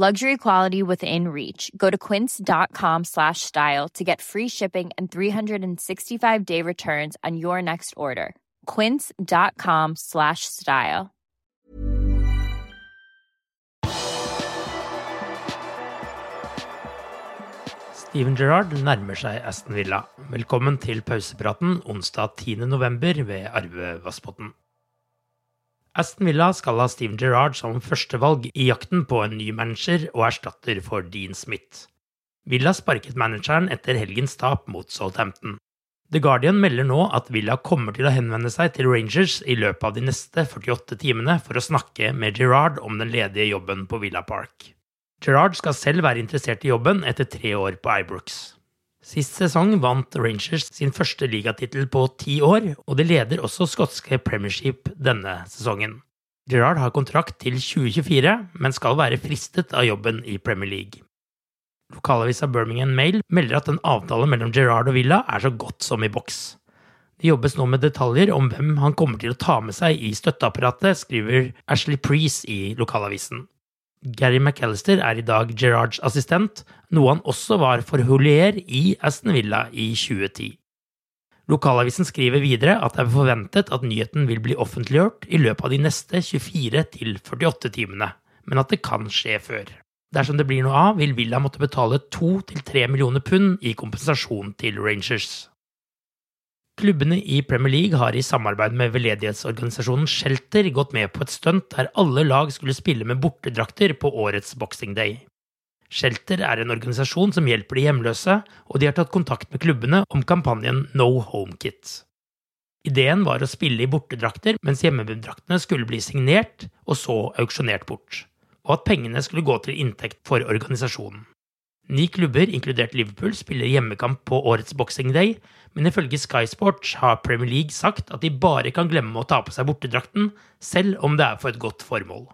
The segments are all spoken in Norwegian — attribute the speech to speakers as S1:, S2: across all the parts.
S1: Luxury quality within reach. Go to quince.com slash style to get free shipping and 365 day returns on your next order. Quince.com slash style.
S2: Steven Gerrard nærmer seg Aston Villa. Velkommen til pausepraten onsdag 10.11. ved Arve Vassbotn. Aston Villa skal ha Steven Gerrard som førstevalg i jakten på en ny manager og erstatter for Dean Smith. Villa sparket manageren etter helgens tap mot Southampton. The Guardian melder nå at Villa kommer til å henvende seg til Rangers i løpet av de neste 48 timene for å snakke med Gerrard om den ledige jobben på Villa Park. Gerrard skal selv være interessert i jobben etter tre år på Ibrooks. Sist sesong vant Rangers sin første ligatittel på ti år, og de leder også skotske premiership denne sesongen. Gerrard har kontrakt til 2024, men skal være fristet av jobben i Premier League. Lokalavisa Birmingham Mail melder at en avtale mellom Gerrard og Villa er så godt som i boks. Det jobbes nå med detaljer om hvem han kommer til å ta med seg i støtteapparatet, skriver Ashley Preece i lokalavisen. Gary McAllister er i dag Gerrards assistent, noe han også var for Hulier i Aston Villa i 2010. Lokalavisen skriver videre at det er forventet at nyheten vil bli offentliggjort i løpet av de neste 24 til 48 timene, men at det kan skje før. Dersom det blir noe av, vil Villa måtte betale 2-3 millioner pund i kompensasjon til Rangers. Klubbene i Premier League har i samarbeid med veldedighetsorganisasjonen Shelter gått med på et stunt der alle lag skulle spille med bortedrakter på årets Boxing Day. Shelter er en organisasjon som hjelper de hjemløse, og de har tatt kontakt med klubbene om kampanjen No Home Kit. Ideen var å spille i bortedrakter, mens hjemmedraktene skulle bli signert og så auksjonert bort, og at pengene skulle gå til inntekt for organisasjonen. Ni klubber, inkludert Liverpool, spiller hjemmekamp på årets Boxing Day, men ifølge Sky Sports har Premier League sagt at de bare kan glemme å ta på seg bortedrakten, selv om det er for et godt formål.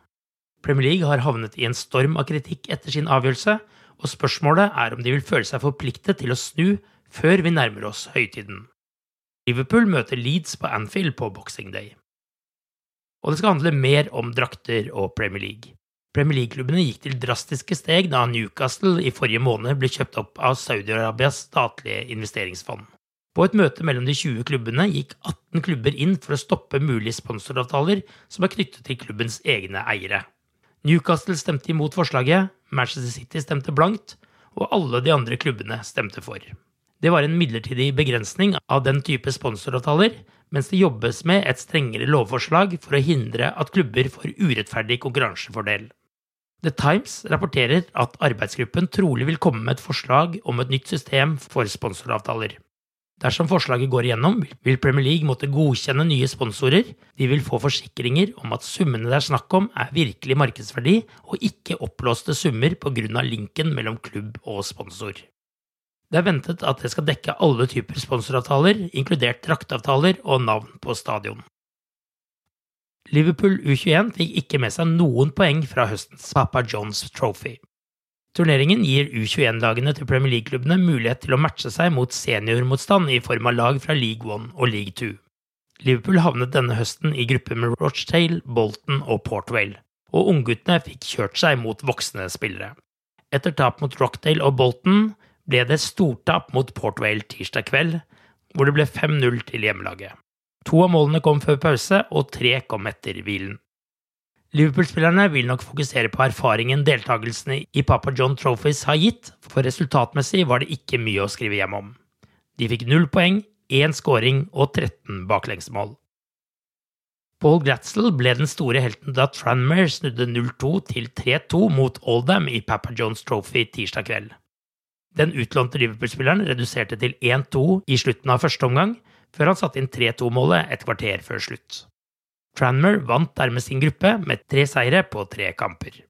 S2: Premier League har havnet i en storm av kritikk etter sin avgjørelse, og spørsmålet er om de vil føle seg forpliktet til å snu før vi nærmer oss høytiden. Liverpool møter Leeds på Anfield på Boxing Day. Og det skal handle mer om drakter og Premier League. Premier League-klubbene gikk til drastiske steg da Newcastle i forrige måned ble kjøpt opp av Saudi-Arabias statlige investeringsfond. På et møte mellom de 20 klubbene gikk 18 klubber inn for å stoppe mulige sponsoravtaler som er knyttet til klubbens egne eiere. Newcastle stemte imot forslaget, Manchester City stemte blankt, og alle de andre klubbene stemte for. Det var en midlertidig begrensning av den type sponsoravtaler, mens det jobbes med et strengere lovforslag for å hindre at klubber får urettferdig konkurransefordel. The Times rapporterer at arbeidsgruppen trolig vil komme med et forslag om et nytt system for sponsoravtaler. Dersom forslaget går igjennom, vil Premier League måtte godkjenne nye sponsorer, de vil få forsikringer om at summene det er snakk om er virkelig markedsverdi og ikke oppblåste summer pga. linken mellom klubb og sponsor. Det er ventet at det skal dekke alle typer sponsoravtaler, inkludert draktavtaler og navn på stadion. Liverpool U21 fikk ikke med seg noen poeng fra høstens Papa Johns Trophy. Turneringen gir U21-lagene til Premier League-klubbene mulighet til å matche seg mot seniormotstand i form av lag fra League One og League Two. Liverpool havnet denne høsten i gruppe med Rochdale, Bolton og Portwell, og ungguttene fikk kjørt seg mot voksne spillere. Etter tap mot Rockdale og Bolton ble det stortap mot Portwell tirsdag kveld, hvor det ble 5-0 til hjemmelaget. To av målene kom før pause, og tre kom etter hvilen. Liverpool-spillerne vil nok fokusere på erfaringen deltakelsene i Papa John Trophies har gitt, for resultatmessig var det ikke mye å skrive hjem om. De fikk null poeng, én scoring og 13 baklengsmål. Paul Glatzel ble den store helten da Tranmere snudde 0-2 til 3-2 mot Oldham i Papa Johns Trophy tirsdag kveld. Den utlånte Liverpool-spilleren reduserte til 1-2 i slutten av første omgang, før han satte inn 3-2-målet et kvarter før slutt. Tranmer vant dermed sin gruppe med tre seire på tre kamper.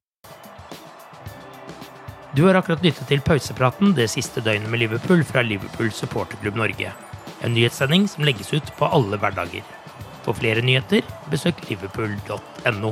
S2: Du har akkurat lyttet til pausepraten det siste døgnet med Liverpool fra Liverpool supporterklubb Norge. En nyhetssending som legges ut på alle hverdager. For flere nyheter, besøk liverpool.no.